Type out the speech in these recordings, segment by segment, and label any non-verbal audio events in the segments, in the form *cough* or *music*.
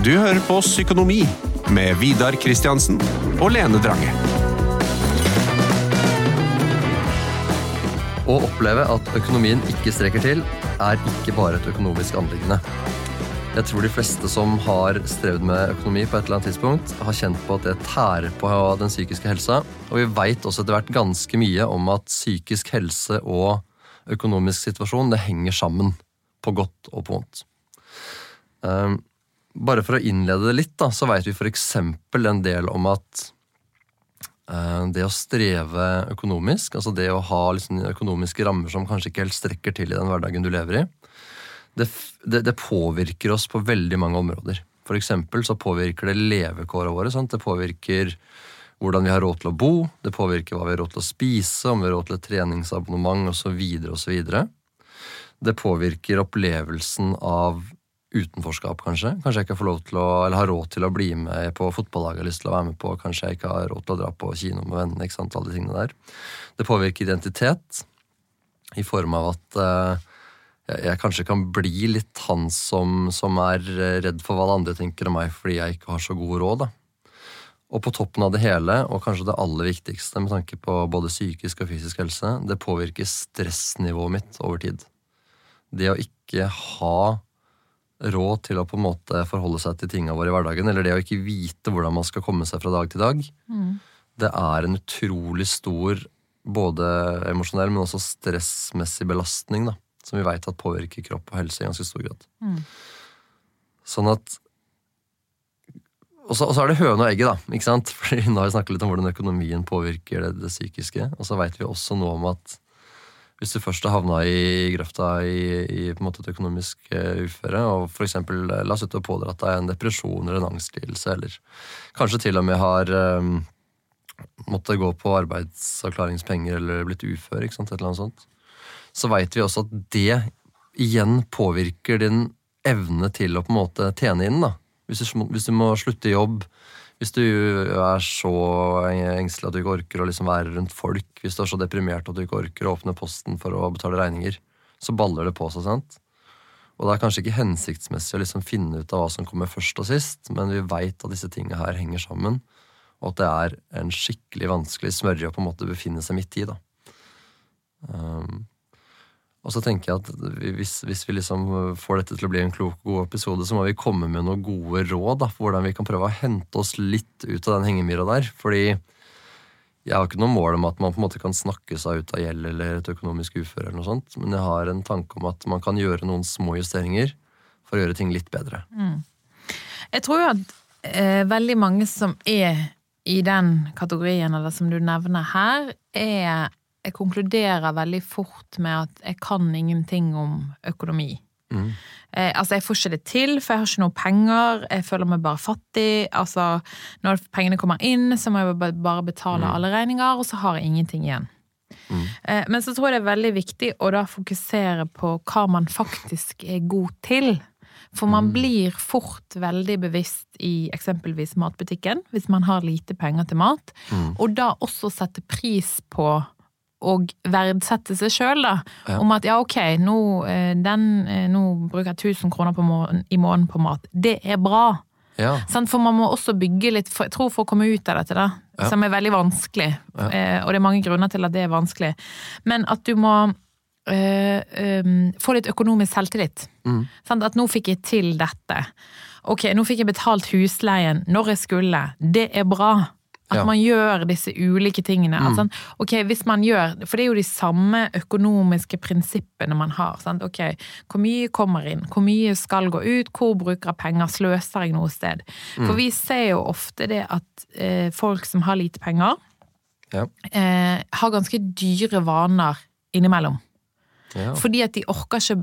Du hører på Psykonomi med Vidar Kristiansen og Lene Drange. Å oppleve at økonomien ikke strekker til, er ikke bare et økonomisk anliggende. Jeg tror de fleste som har strevd med økonomi på et eller annet tidspunkt, har kjent på at det tærer på den psykiske helsa. Og vi veit også etter hvert ganske mye om at psykisk helse og økonomisk situasjon det henger sammen. På godt og på vondt. Um, bare for å innlede det litt, da, så veit vi f.eks. en del om at eh, det å streve økonomisk, altså det å ha liksom, økonomiske rammer som kanskje ikke helt strekker til i den hverdagen du lever i, det, det, det påvirker oss på veldig mange områder. Eksempel så påvirker det levekårene våre. Sant? Det påvirker hvordan vi har råd til å bo, det påvirker hva vi har råd til å spise, om vi har råd til et treningsabonnement osv. osv. Det påvirker opplevelsen av utenforskap, kanskje. Kanskje jeg ikke får lov til å, eller har råd til å bli med på fotballaget jeg har lyst til å være med på. Kanskje jeg ikke har råd til å dra på kino med vennene. ikke sant, alle de tingene der. Det påvirker identitet i form av at uh, jeg kanskje kan bli litt han som, som, er redd for hva alle andre tenker om meg fordi jeg ikke har så god råd. da. Og på toppen av det hele, og kanskje det aller viktigste med tanke på både psykisk og fysisk helse, det påvirker stressnivået mitt over tid. Det å ikke ha råd til å på en måte forholde seg til tingene våre i hverdagen, eller det å ikke vite hvordan man skal komme seg fra dag til dag, mm. det er en utrolig stor både emosjonell, men også stressmessig belastning, da, som vi veit påvirker kropp og helse i ganske stor grad. Mm. Sånn at og så, og så, er det høna og egget, da. ikke sant? *laughs* Fordi Nå har vi snakket litt om hvordan økonomien påvirker det, det psykiske. Og så veit vi også noe om at hvis du først har havna i grøfta i, i, et økonomisk uh, uføre, og f.eks. eksempel, la oss ut og pådratt deg en depresjon eller en angstlidelse, eller kanskje til og med har um, måttet gå på arbeidsavklaringspenger eller blitt ufør, ikke sant, et eller annet sånt, så veit vi også at det igjen påvirker din evne til å på en måte tjene inn. da. Hvis du, hvis du må slutte i jobb, hvis du er så engstelig at du ikke orker å liksom være rundt folk, hvis du er så deprimert at du ikke orker å åpne posten for å betale regninger, så baller det på seg. sant? Og det er kanskje ikke hensiktsmessig å liksom finne ut av hva som kommer først og sist, men vi veit at disse tingene her henger sammen, og at det er en skikkelig vanskelig smørje å på en måte befinne seg midt i. da. Um, og så tenker jeg at hvis, hvis, vi liksom får dette til å bli en klok og god episode, så må vi komme med noen gode råd da, for hvordan vi kan prøve å hente oss litt ut av den hengemyra der. Fordi jeg har ikke noe mål om at man på en måte kan snakke seg ut av gjeld eller et økonomisk uføre, eller noe sånt, men jeg har en tanke om at man kan gjøre noen små justeringer for å gjøre ting litt bedre. Mm. Jeg tror jo at eh, veldig mange som er i den kategorien, eller som du nevner her, er jeg konkluderer veldig fort med at jeg kan ingenting om økonomi. Mm. Eh, altså, jeg får ikke det til, for jeg har ikke noe penger. Jeg føler meg bare fattig. Altså, når pengene kommer inn, så må jeg bare betale mm. alle regninger, og så har jeg ingenting igjen. Mm. Eh, men så tror jeg det er veldig viktig å da fokusere på hva man faktisk er god til. For man mm. blir fort veldig bevisst i eksempelvis matbutikken, hvis man har lite penger til mat, mm. og da også sette pris på og verdsette seg sjøl, da. Ja. Om at ja, ok, nå, eh, den, eh, nå bruker jeg 1000 kroner måneden, i måneden på mat. Det er bra. Ja. For man må også bygge litt, for, jeg tror for å komme ut av dette, da, ja. som er veldig vanskelig, eh, og det er mange grunner til at det er vanskelig, men at du må eh, eh, få litt økonomisk selvtillit. Mm. At nå fikk jeg til dette. Ok, nå fikk jeg betalt husleien når jeg skulle. Det er bra. At ja. man gjør disse ulike tingene. Mm. Sånn, ok, hvis man gjør, For det er jo de samme økonomiske prinsippene man har. Sant? Ok, Hvor mye kommer inn? Hvor mye skal gå ut? Hvor bruker jeg penger? Sløser jeg noe sted? Mm. For vi ser jo ofte det at eh, folk som har lite penger, ja. eh, har ganske dyre vaner innimellom. Ja. Fordi at de orker ikke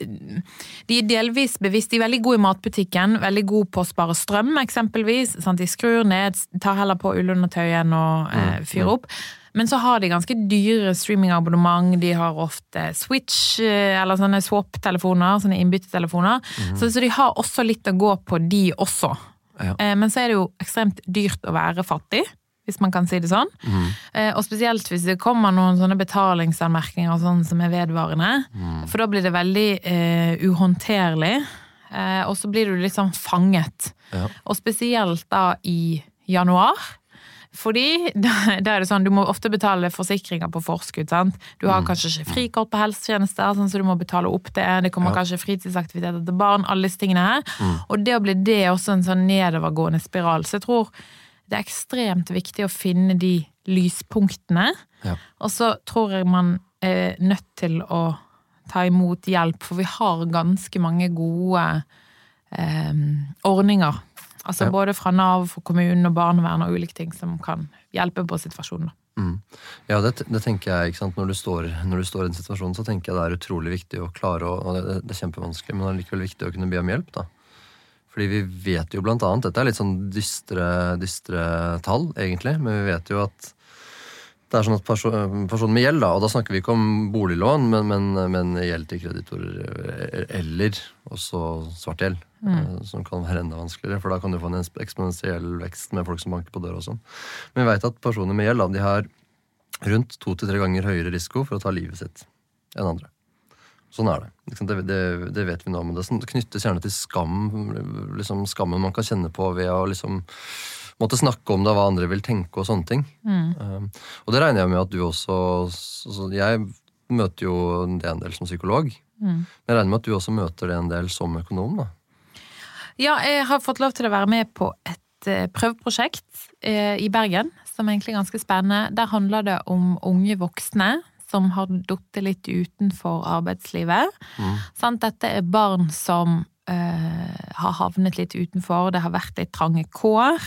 de er delvis bevisst. De er veldig gode i matbutikken, veldig gode på å spare strøm, eksempelvis. Sant? De skrur ned, tar heller på ullundertøyen og eh, mm, fyrer opp. Men så har de ganske dyre streamingabonnement. De har ofte Switch eh, eller sånne swap-telefoner, sånne innbyttetelefoner. Mm. Så, så, de har også litt å gå på, de også. Ja. Eh, men så er det jo ekstremt dyrt å være fattig hvis man kan si det sånn. Mm. og spesielt hvis det kommer noen sånne betalingsanmerkninger sånn som er vedvarende. Mm. For da blir det veldig eh, uhåndterlig. eh, og så blir du litt sånn fanget. Ja. Og spesielt da i januar. Fordi *laughs* da da er det sånn, du må ofte betale forsikringer på forskudd. sant? Du har kanskje ikke frikort på helsetjenester, sånn, så du må betale opp det. Det kommer Ja. kanskje fritidsaktiviteter til barn, alle disse tingene her. Og det å bli det er også en sånn nedovergående spiral. Så jeg tror det er ekstremt viktig å finne de lyspunktene. Ja. Og så tror jeg man er nødt til å ta imot hjelp, for vi har ganske mange gode eh, ordninger. Altså Ja. både fra Nav, for kommunen og barnevern og ulike ting som kan hjelpe på situasjonen. Mm. Ja, det, det tenker jeg, ikke sant. Når du, står, når du står i den situasjonen, så tenker jeg det er utrolig viktig å klare å og det, det er kjempevanskelig, men det er likevel viktig å kunne be om hjelp, da. Fordi vi vet jo blant annet Dette er litt sånn dystre, dystre tall, egentlig, men vi vet jo at det er sånn at person, personer med gjeld, da, og da snakker vi ikke om boliglån, men, men, men gjeld til kreditorer eh, eller også svart gjeld, mm. som kan være enda vanskeligere, for da kan du få en eksponentiell vekst med folk som banker på døra og sånn. Men vi vet at personer med gjeld da, de har rundt to til tre ganger høyere risiko for å ta livet sitt enn andre. Sånn er det. Det, det, det vet vi nå, men det sånn- knyttes gjerne til skam. Liksom skammen man kan kjenne på ved å liksom måtte snakke om det, hva andre vil tenke og sånne ting. Um, og det regner jeg med at du også så, så Jeg møter jo det en del som psykolog. Men jeg regner med at du også møter det en del som økonom. da. Ja, jeg har fått lov til å være med på et eh, prøveprosjekt eh, i Bergen, som er egentlig er ganske spennende. Der handler det om unge voksne som har falt litt utenfor arbeidslivet. Sant? Dette er barn som eh, har havnet litt utenfor, det har vært litt trange kår.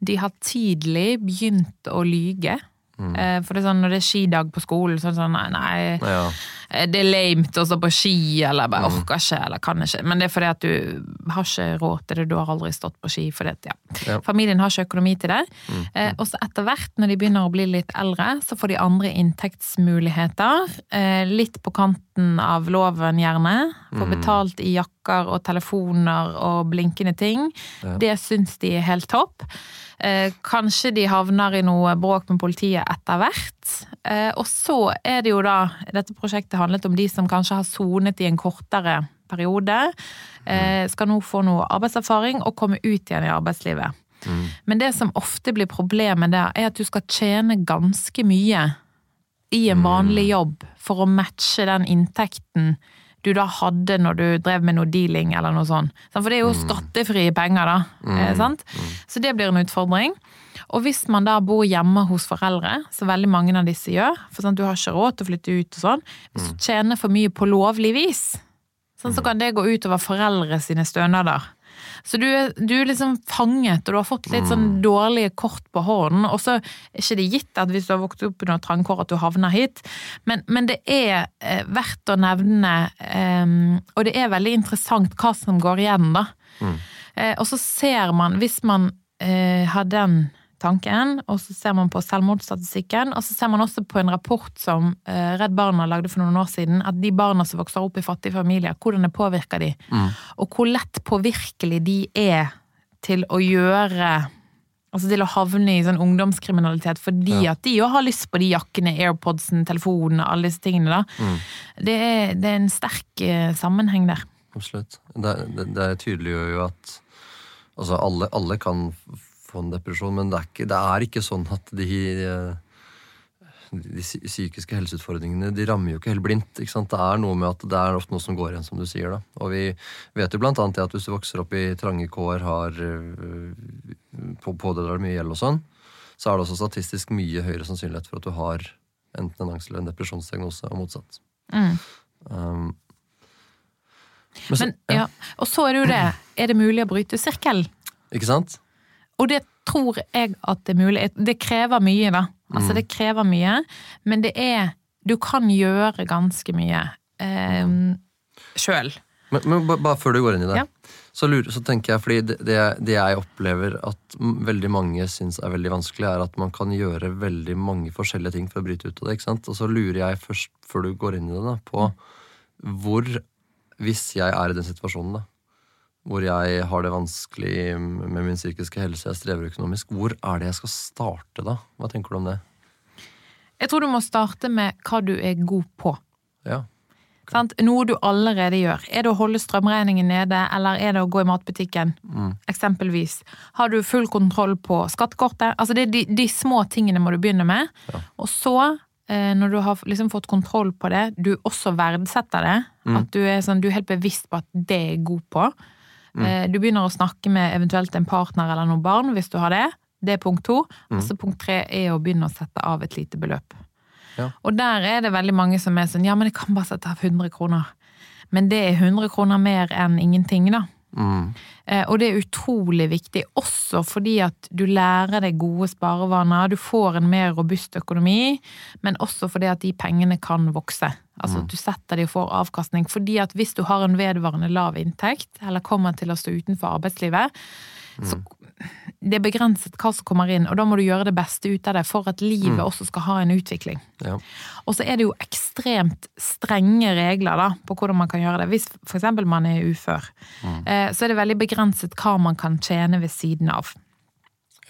De har tidlig begynt å lyge. Eh, for det er sånn, når det er skidag på skolen, så er det sånn nei, nei Ja. Eh, det er lamet å stå på ski, eller bare orker ikke, eller kan ikke. Men det er fordi at du har ikke råd til det, du har aldri stått på ski. Fordi at, ja. Ja. Familien har ikke økonomi til det. Eh, og så etter hvert, når de begynner å bli litt eldre, så får de andre inntektsmuligheter. Eh, litt på kanten av loven, gjerne. Får betalt i jakker og telefoner og blinkende ting. Ja. Det syns de er helt topp. Eh, kanskje de havner i noe bråk med politiet etter hvert. Eh, og så er det jo da Dette prosjektet handlet om de som kanskje har sonet i en kortere periode. Eh, skal nå få noe arbeidserfaring og komme ut igjen i arbeidslivet. Men det som ofte blir problemet der, er at du skal tjene ganske mye i en vanlig jobb for å matche den inntekten du da hadde når du drev med noe dealing eller noe sånt. For det er jo skattefrie penger, da. Mm. Sant? Så det blir en utfordring. Og hvis man da bor hjemme hos foreldre, som veldig mange av disse gjør, for sånn, du har ikke råd til å flytte ut og sånn, hvis du tjener for mye på lovlig vis, sånn, så kan det gå utover foreldre sine stønader. Så du, du er liksom fanget, og du har fått litt sånn dårlige kort på hånden. Og så er ikke det gitt at hvis du har vokst opp i noe trangkår at du havner hit, men, men det er eh, verdt å nevne, eh, og det er veldig interessant hva som går igjen, da. Eh, og så ser man, hvis man eh, har den tanken, og så ser man på selvmordsstatistikken, og så ser man også på en rapport som eh, Redd Barna lagde for noen år siden, at de barna som vokser opp i fattige familier, hvordan det påvirker de, og hvor lett påvirkelig de er til å gjøre Altså til å havne i sånn ungdomskriminalitet fordi Ja. at de jo har lyst på de jakkene, airpodsen, telefonen, alle disse tingene. da. Det, er, det er en sterk eh, sammenheng der. Absolutt. Det, det, det tydeliggjør jo at altså alle, alle kan få en depresjon, men det er ikke, det er ikke sånn at de, eh, de psykiske helseutfordringene de rammer jo ikke helt blindt. Ikke sant? Det er noe med at det er ofte noe som går igjen, som du sier. da. Og vi vet jo blant annet at hvis du vokser opp i trange kår, har øh, på, pådrar deg mye gjeld og sånn, så er det også statistisk mye høyere sannsynlighet for at du har enten en angst- eller en depresjonsdiagnose, og motsatt. Mm. Um, men så- Men, ja. Og så er det jo det, er det mulig å bryte sirkelen? Ikke sant? Og det tror jeg at det er mulig. Det krever mye, da. Altså, Mm. det krever mye, men det er Du kan gjøre ganske mye eh, sjøl. Men, men bare før du går inn i det, Ja. så, lurer, så tenker jeg fordi det, det, det jeg opplever at veldig mange syns er veldig vanskelig, er at man kan gjøre veldig mange forskjellige ting for å bryte ut av det. ikke sant? Og så lurer jeg først, før du går inn i det, da, på hvor Hvis jeg er i den situasjonen, da, hvor jeg har det vanskelig med min psykiske helse, jeg strever økonomisk, hvor er det jeg skal starte da? Hva tenker du om det? Jeg tror du må starte med hva du er god på. Ja. Okay. Noe du allerede gjør. Er det å holde strømregningen nede, eller er det å gå i matbutikken? Eksempelvis. Har du full kontroll på skattekortet? Altså det er de, de små tingene må du begynne med. Og så, eh, når du har liksom fått kontroll på det, du også verdsetter det, at du er, sånn, du er helt bevisst på at det er god på. Eh, Du begynner å snakke med eventuelt en partner eller noen barn, hvis du har det. Det er punkt to. Og så punkt tre er å begynne å sette av et lite beløp. Ja. Og der er det veldig mange som er sånn ja, men jeg kan bare sette av 100 kroner. Men det er 100 kroner mer enn ingenting, da. Mm. Eh, Og det er utrolig viktig, også fordi at du lærer deg gode sparevaner, du får en mer robust økonomi, men også fordi at de pengene kan vokse. Altså at du setter de og får avkastning. Fordi at hvis du har en vedvarende lav inntekt, eller kommer til å stå utenfor arbeidslivet, så det er begrenset hva som kommer inn, og da må du gjøre det beste ut av det for at livet også skal ha en utvikling. Ja. Og så er det jo ekstremt strenge regler da, på hvordan man kan gjøre det. Hvis eksempel man er ufør, eh, så er det veldig begrenset hva man kan tjene ved siden av.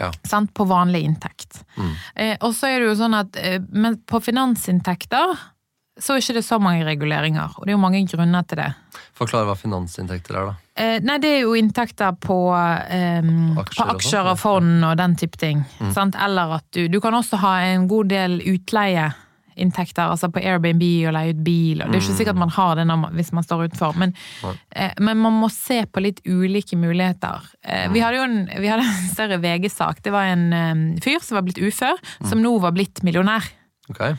Ja. Sant? På vanlig inntekt. Eh, og så er det jo sånn at eh, Men på finansinntekter så er det ikke så mange reguleringer, og det er jo mange grunner til det. Forklar hva finansinntekter er, da. Eh, nei, det er jo inntekter på, ehm, Aksjer på aksjer og fond og den type ting. Sant? Eller at du, du kan også ha en god del utleieinntekter, altså på Airbnb og leie ut bil. Og det er ikke sikkert man har det man, hvis man står utenfor, men, eh, men man må se på litt ulike muligheter. Eh, vi hadde jo en, vi hadde en *laughs* større VG-sak. Det var en eh, fyr som var blitt ufør, som nå var blitt millionær. Okay.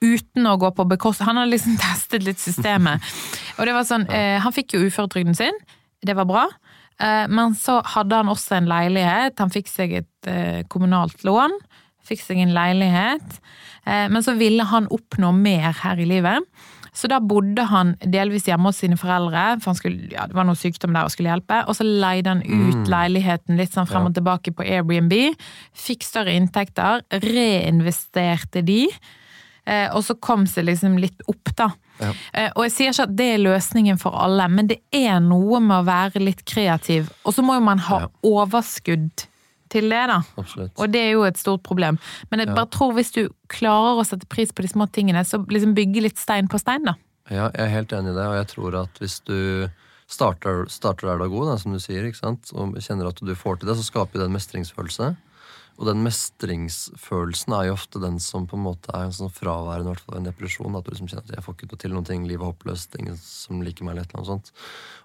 Uten å gå på bekostning Han hadde liksom *laughs* testet litt systemet. *laughs* Og det var sånn, eh, Han fikk jo uføretrygden sin, det var bra. Eh, men så hadde han også en leilighet. Han fikk seg et eh, kommunalt lån. Fikk seg en leilighet. Eh, men så ville han oppnå mer her i livet. Så da bodde han delvis hjemme hos sine foreldre, for han skulle, ja, det var noe sykdom der og skulle hjelpe. Og så leide han ut leiligheten litt sånn frem og tilbake på Airbnb. Fikk større inntekter, reinvesterte de. Eh, og så kom seg liksom litt opp, da. Ja. Eh, og jeg sier ikke at det er løsningen for alle, men det er noe med å være litt kreativ. Og så må jo man ha Ja. overskudd til det, da. Absolutt. Og det er jo et stort problem. Men jeg Ja. bare tror hvis du klarer å sette pris på de små tingene, så liksom bygge litt stein på stein, da. Ja, jeg er helt enig i det, og jeg tror at hvis du starter, starter der du er god, da, som du sier, og kjenner at du får til det, så skaper det en mestringsfølelse. Og den mestringsfølelsen er jo ofte den som på en måte er en sånn fraværende, hvert fall en depresjon. At du liksom kjenner at jeg får ikke til noen ting, livet er håpløst, ingen som liker meg, eller et eller annet sånt.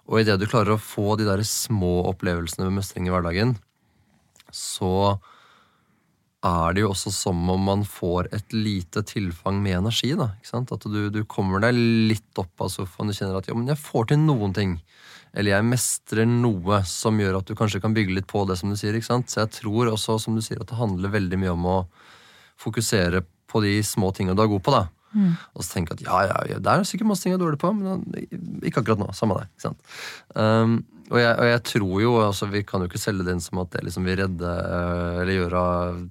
Og idet du klarer å få de der små opplevelsene med mestring i hverdagen, så er det jo også som om man får et lite tilfang med energi. da, ikke sant? At du, du kommer deg litt opp av sofaen og kjenner at ja, men jeg får til noen ting. Eller jeg mestrer noe som gjør at du kanskje kan bygge litt på det, som du sier. ikke sant? Så jeg tror også, som du sier, at det handler veldig mye om å fokusere på de små tingene du er god på. da. Og så tenke at ja, ja, ja, det er sikkert masse ting jeg er dårlig på, men ikke akkurat nå. Samme det. ikke sant? Um, og, jeg, og jeg tror jo, altså Vi kan jo ikke selge det inn som at det liksom vil redde eh, eller gjøre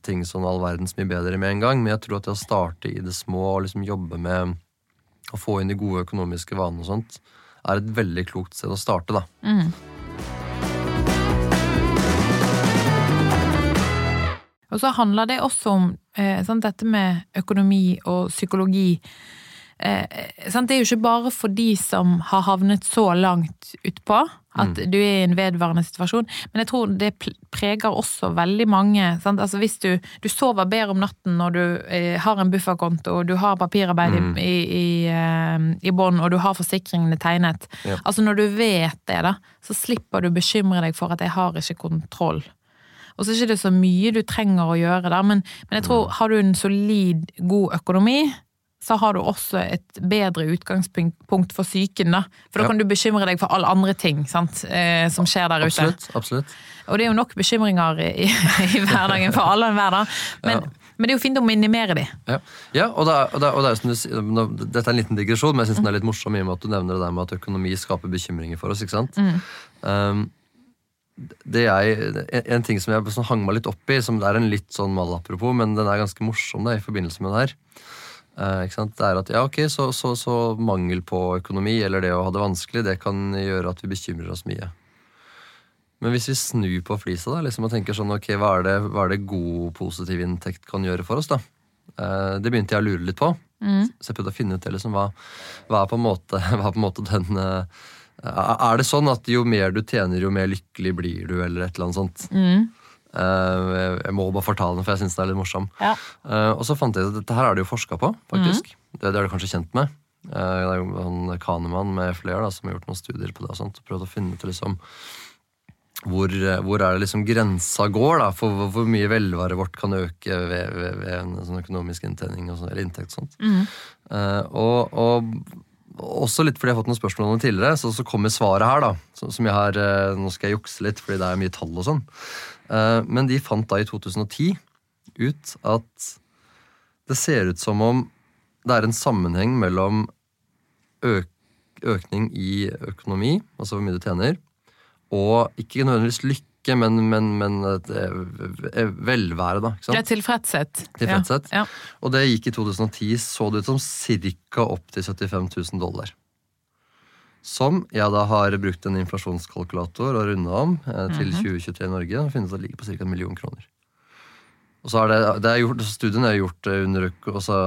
ting sånn all verdens mye bedre med en gang, men jeg tror at det å starte i det små og liksom jobbe med å få inn de gode økonomiske vanene og sånt, er et veldig klokt sted å starte. da. Og så handler det også om eh, sant, dette med økonomi og psykologi. Eh, sant, det er jo ikke bare for de som har havnet så langt utpå at du er i en vedvarende situasjon, men jeg tror det preger også veldig mange. Sant? Altså hvis du, du sover bedre om natten når du eh, har en bufferkonto, og du har papirarbeid i, i, i, eh, i bånn, og du har forsikringene tegnet. Ja. Altså når du vet det, da, så slipper du bekymre deg for at jeg har ikke kontroll. Og så er det ikke så mye du trenger å gjøre der, men, men jeg tror har du en solid, god økonomi, så har du også et bedre utgangspunkt for psyken, da. For da Ja. kan du bekymre deg for alle andre ting sant, eh, som skjer der ute. Absolutt. absolutt. Og det er jo nok bekymringer i, i hverdagen for alle enhver, da. Men, men det er jo fint å minimere de. Ja, ja og, det er, og, det er, og det er som du sier, Dette er en liten digresjon, men jeg synes den er litt morsom i og med at du nevner det der med at økonomi skaper bekymringer for oss. ikke sant? Um, det jeg, en, en ting som jeg sånn hang meg litt opp i, som det er en litt sånn malapropos, men den er ganske morsom da, i forbindelse med det her. Ikke sant? Det er at ja, ok, så, så, så mangel på økonomi eller det å ha det vanskelig, det kan gjøre at vi bekymrer oss mye. Men hvis vi snur på flisa da, liksom, og tenker sånn, ok, hva er, det, hva er det god, positiv inntekt kan gjøre for oss? da? Uh, det begynte jeg å lure litt på. Så jeg prøvde å finne ut det, liksom, hva, hva, er på en måte, *laughs* på en måte den uh, Er det sånn at jo mer du tjener, jo mer lykkelig blir du, eller et eller annet sånt? Mm. Eh, jeg, må bare fortale den, for jeg syns den er litt morsom. Ja. Eh, og så fant jeg ut at dette her er det jo forska på, faktisk. Mm. Det, det er du kanskje kjent med. Eh, det er jo en Kanemann med flere da, som har gjort noen studier på det. og sånt, og Prøvd å finne ut liksom hvor, hvor er det liksom grensa går da, for hvor, mye velværet vårt kan øke ved, ved, ved en sånn økonomisk inntjening og sånt, eller inntekt. og sånt. Eh, og, og også litt fordi jeg har fått noen spørsmål om det tidligere, så, så kommer svaret her. da, som jeg har, Nå skal jeg jukse litt, fordi det er mye tall og sånn. Eh, men de fant da i 2010 ut at det ser ut som om det er en sammenheng mellom øk, økning i økonomi, altså hvor mye du tjener, og ikke nødvendigvis lykke, men, men, men eh, velvære, da. ikke sant? Det er tilfredshet. Tilfredshet. Ja. Og det gikk i 2010, så det ut som ca. opp til 75 000 dollar. Som jeg da har brukt en inflasjonskalkulator og runda om eh, til 2023 i Norge. og finnes det ligger på ca. en million kroner. Og så er det, det er gjort, Studien er gjort eh, under også,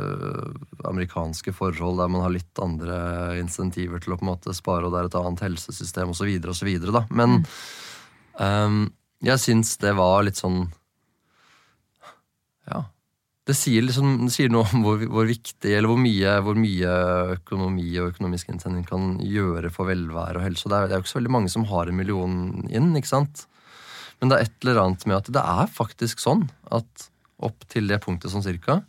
øh, amerikanske forhold der man har litt andre insentiver til å på en måte spare, og det er et annet helsesystem osv. osv. Men um, jeg syns det var litt sånn. Det sier, liksom, det sier noe om hvor, hvor viktig eller hvor mye, hvor mye økonomi og økonomisk inntjening kan gjøre for velvære og helse. Det er, det er jo ikke så veldig mange som har en million inn, ikke sant? Men det er et eller annet med at det er faktisk sånn at opp til det punktet sånn cirka,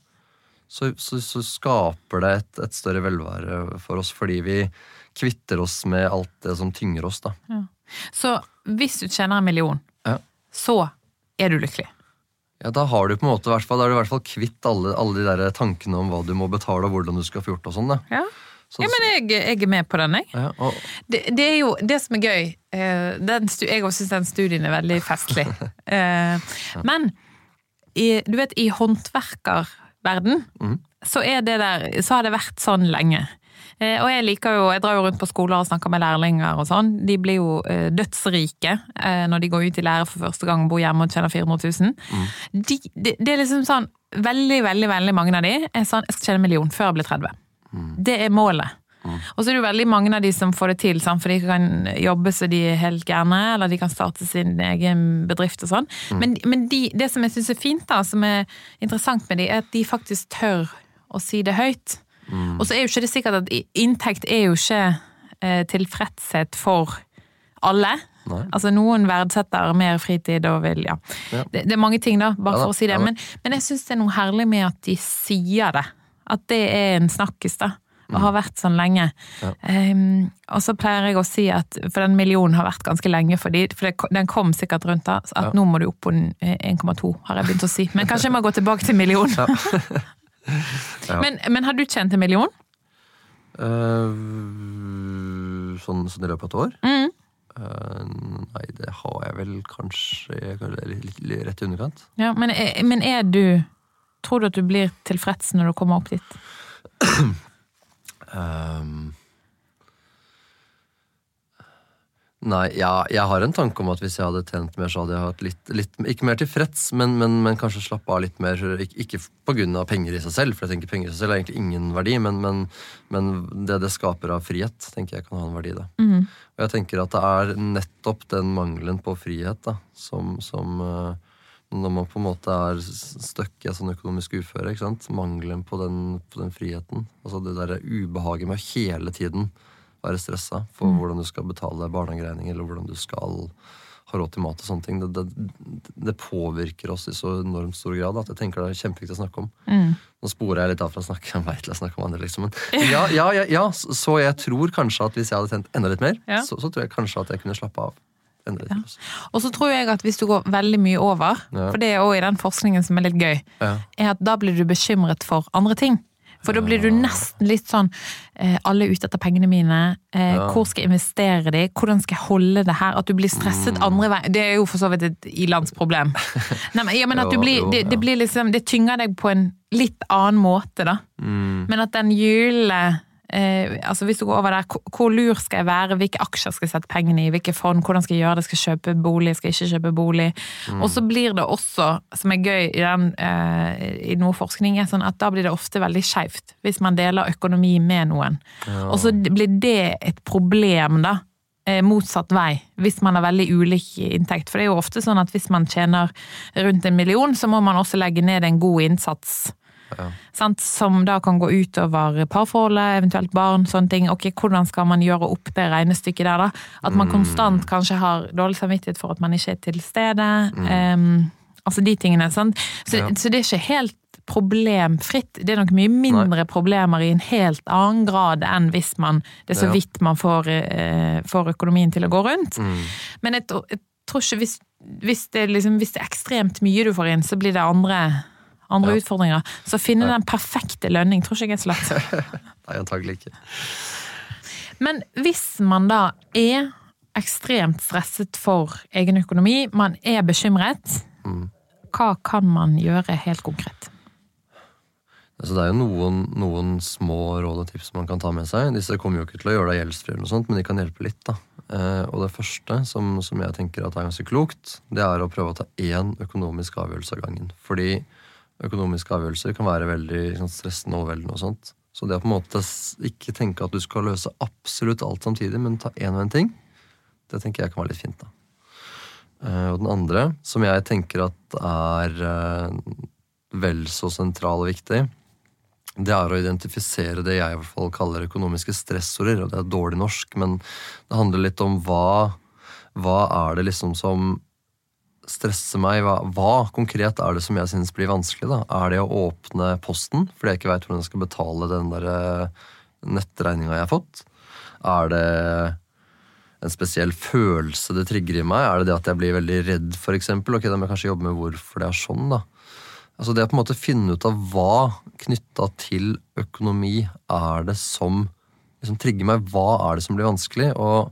så, så, så skaper det et, et større velvære for oss fordi vi kvitter oss med alt det som tynger oss, da. Så hvis du tjener en million, Ja. så er du lykkelig. Ja, Da har du på en måte, hvert fall, da er du i hvert fall kvitt alle, alle de der tankene om hva du må betale og hvordan du skal få gjort og sånn. Ja, Så, ja men jeg, jeg er med på den, jeg. ja, og, Det, det er jo det som er gøy. eh, Den, jeg også syns den studien er veldig festlig. *laughs* Eh, Men i, du vet, i håndverkerverden mm. så, er det der, så har det vært sånn lenge. Eh, Og jeg liker jo, jeg drar jo rundt på skoler og snakker med lærlinger og sånn. De blir jo eh, dødsrike eh, når de går ut i lære for første gang og bor hjemme og tjener 400 000. De, det, det er liksom sånn, veldig, veldig, veldig mange av de er sånn, jeg skal tjene en million før jeg blir 30. Det er målet. Og så er det jo veldig mange av de som får det til, sant? for de kan jobbe så de er helt gærne, eller de kan starte sin egen bedrift og sånn. Men, men de, det som jeg syns er fint, da, som er interessant med de, er at de faktisk tør å si det høyt. Og så er jo ikke det sikkert at inntekt er jo ikke eh, tilfredshet for alle. Nei. Altså Noen verdsetter mer fritid og vil, ja. Ja. Det, det er mange ting, da, bare Ja for å si det. ja. Men, men jeg syns det er noe herlig med at de sier det. At det er en snakkis, da. Og har vært sånn lenge. Mm. Ja. Ehm, og så pleier jeg å si at For den millionen har vært ganske lenge for de, for det, den kom sikkert rundt da. At nå må du opp på 1,2, har jeg begynt å si. Men kanskje jeg må gå tilbake til million. *laughs* *laughs* Ja. men, men har du tjent en million? Uh, sånn, sånn i løpet av et år? Mm. Uh, nei, det har jeg vel kanskje kanskje litt, rett i underkant. Ja, men, er- men er du Tror du at du blir tilfreds når du kommer opp dit? *clears throat* Ehm, nei, ja, jeg har en tanke om at hvis jeg hadde tjent mer, så hadde jeg hatt litt, litt Ikke mer tilfreds, men, men, men kanskje slappe av litt mer. Ikke, ikke av penger i seg selv, for jeg tenker penger i seg selv har egentlig ingen verdi, men, men, men det det skaper av frihet, tenker jeg kan ha en verdi. da. Og jeg tenker at det er nettopp den mangelen på frihet da, som, som eh, Når man på en måte er stuck i et sånn økonomisk uføre. ikke sant? Mangelen på den, på den friheten. Altså det derre ubehaget med å hele tiden være stressa for hvordan du skal betale barnehageregninger, eller hvordan du skal ha råd til mat og sånne ting. Det, det, det påvirker oss i så enormt stor grad at jeg tenker det er kjempeviktig å snakke om. Nå sporer jeg litt av fra å snakke *laughs* om meg til å snakke om andre, liksom. Men ja, ja, ja, ja, så jeg tror kanskje at hvis jeg hadde tjent enda litt mer, så, så tror jeg kanskje at jeg kunne slappe av enda litt. Og så tror jeg at hvis du går veldig mye over, for det er òg i den forskningen som er litt gøy, Ja. er at da blir du bekymret for andre ting. For da blir du nesten litt sånn eh, Alle er ute etter pengene mine. Eh. Hvor skal jeg investere de? Hvordan skal jeg holde det her? At du blir Mm. stresset andre veien. Det er jo for så vidt et ilandsproblem. *laughs* Nei, men, ja, men at du blir, det, det blir liksom Det tynger deg på en litt annen måte, da. Mm. Men at den gylne Eh, altså Hvis du går over der, hvor- lur skal jeg være, hvilke aksjer skal jeg sette pengene i, hvilke fond, hvordan skal jeg gjøre det, skal jeg kjøpe bolig, skal jeg ikke kjøpe bolig. Og så blir det også, som er gøy i, den, eh, i noe forskning, er sånn at da blir det ofte veldig skeivt hvis man deler økonomi med noen. Og så blir det et problem, da. eh, Motsatt vei, hvis man har veldig ulik inntekt. For det er jo ofte sånn at hvis man tjener rundt en million, så må man også legge ned en god innsats. Sant? Som da kan gå utover parforholdet, eventuelt barn, sånne ting. Ok, Hvordan skal man gjøre opp det regnestykket der, da? At man konstant kanskje har dårlig samvittighet for at man ikke er til stede. Em, altså de tingene. Sant? Så, Ja. så det er ikke helt problemfritt. Det er nok mye mindre problemer i en helt annen grad enn hvis man det er så Ja. vidt man får, uh, får økonomien til å gå rundt. Mm. Men jeg, jeg tror ikke hvis, hvis, det, liksom, hvis det er ekstremt mye du får inn, så blir det andre, andre Ja. utfordringer. Så å finne den perfekte lønning tror ikke jeg er så lett. *laughs* Nei, antagelig ikke. Men hvis man da er ekstremt stresset for egen økonomi, man er bekymret, Mm. hva kan man gjøre helt konkret? Altså, det er jo noen, noen små råd og tips man kan ta med seg. Disse kommer jo ikke til å gjøre deg gjeldsfri, eller noe sånt, men de kan hjelpe litt. da. Eh, og det første som, som jeg tenker at er ganske klokt, det er å prøve å ta én økonomisk avgjørelse av gangen. Fordi økonomiske avgjørelser kan være veldig liksom, stressende og overveldende. og sånt. Så det å på en måte ikke tenke at du skal løse absolutt alt samtidig, men ta én og én ting, det tenker jeg kan være litt fint. da. Eh, og den andre, som jeg tenker at er eh, vel så sentral og viktig, det er å identifisere det jeg i hvert fall kaller økonomiske stressorer. og Det er dårlig norsk, men det handler litt om hva, hva er det liksom som stresser meg? Hva, hva konkret er det som jeg synes blir vanskelig? da? Er det å åpne posten fordi jeg ikke veit hvordan jeg skal betale den der eh, nettregninga jeg har fått? Er det en spesiell følelse det trigger i meg? Er det det at jeg blir veldig redd, eksempel? Ok, da må jeg kanskje jobbe med hvorfor det er sånn, da. Altså det å på en måte finne ut av hva knytta til økonomi er det som liksom trigger meg. Hva er det som blir vanskelig? Og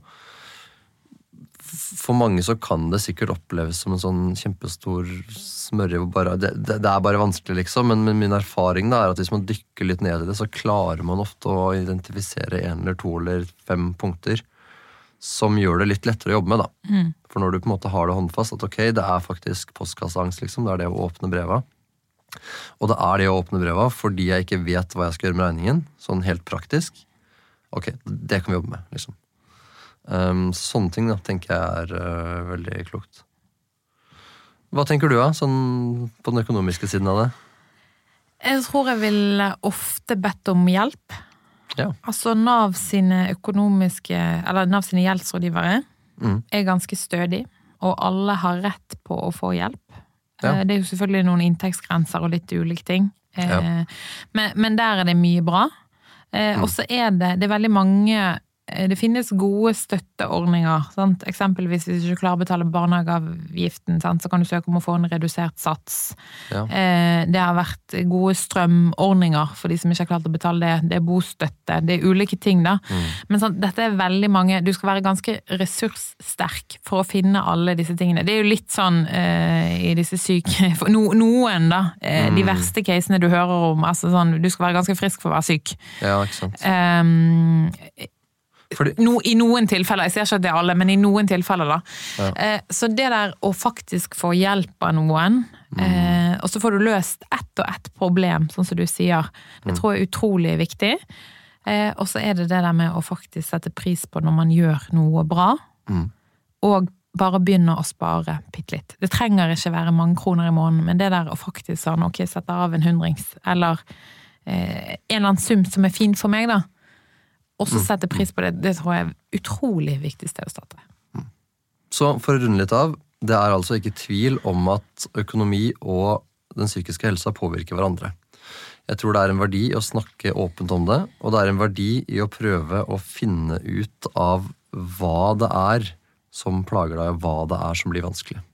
for mange så kan det sikkert oppleves som en sånn kjempestor smørje. Det, det, det er bare vanskelig, liksom. Men, men min erfaring da er at hvis man dykker litt ned i det, så klarer man ofte å identifisere en eller to eller fem punkter som gjør det litt lettere å jobbe med. da. For når du på en måte har det håndfast, at ok, det er faktisk postkasseangst, liksom. Det er det å åpne breva. Og det er det å åpne breva fordi jeg ikke vet hva jeg skal gjøre med regningen. Sånn helt praktisk. Ok, det kan vi jobbe med, liksom. Um, sånne ting da, tenker jeg er uh, veldig klokt. Hva tenker du, da? Sånn på den økonomiske siden av det? Jeg tror jeg ville ofte bedt om hjelp. Ja. Altså Nav sine økonomiske, eller Nav sine gjeldsrådgivere Mm. er ganske stødig, og alle har rett på å få hjelp. Ja. Eh, Det er jo selvfølgelig noen inntektsgrenser og litt ulike ting. Eh, Ja. Men, men der er det mye bra. Mm. Og så er det, det er veldig mange eh, det finnes gode støtteordninger. Sant? Eksempelvis hvis du ikke klarer å betale barnehageavgiften, sant? så kan du søke om å få en redusert sats. Ja. Eh, Det har vært gode strømordninger for de som ikke har klart å betale det. Det er bostøtte. Det er ulike ting, da. Men sant, dette er veldig mange Du skal være ganske ressurssterk for å finne alle disse tingene. Det er jo litt sånn eh, i disse syke *laughs* no, Noen, da. Eh, De verste casene du hører om. Altså sånn, du skal være ganske frisk for å være syk. Ja, ikke sant. Um, Fordi, no, I noen tilfeller, jeg ser ikke at det er alle, men i noen tilfeller, da. Ja. Eh, så det der å faktisk få hjelp av noen, eh, og så får du løst ett og ett problem, sånn som du sier, det tror jeg er utrolig viktig. Eh, og så er det det der med å faktisk sette pris på når man gjør noe bra, Mm. og bare begynne å spare bitte litt. Det trenger ikke være mange kroner i måneden, men det der å faktisk sånn, ok, sette av en hundrings, eller eh, en eller annen sum som er fin for meg, da. Og så sette pris på det, det tror jeg er utrolig viktig sted å starte. Så for å runde litt av, det er altså ikke tvil om at økonomi og den psykiske helsa påvirker hverandre. Jeg tror det er en verdi i å snakke åpent om det, og det er en verdi i å prøve å finne ut av hva det er som plager deg, og hva det er som blir vanskelig.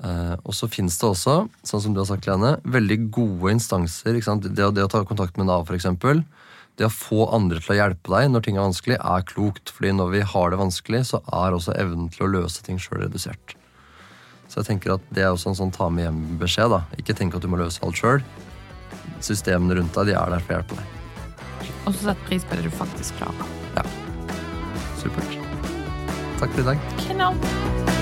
Eh, og så finnes det også, sånn som du har sagt, Lene, veldig gode instanser. Ikke? Det, det å ta kontakt med Nav, f.eks. Det å få andre til å hjelpe deg når ting er vanskelig, er klokt. fordi når vi har det vanskelig, så er også evnen til å løse ting sjøl redusert. Så jeg tenker at det er også en sånn ta med hjem-beskjed. da. Ikke tenk at du må løse alt sjøl. Systemene rundt deg de er der for å hjelpe deg. Og så sett pris på det du faktisk klarer. Ja. Supert. Takk for i dag. Knall.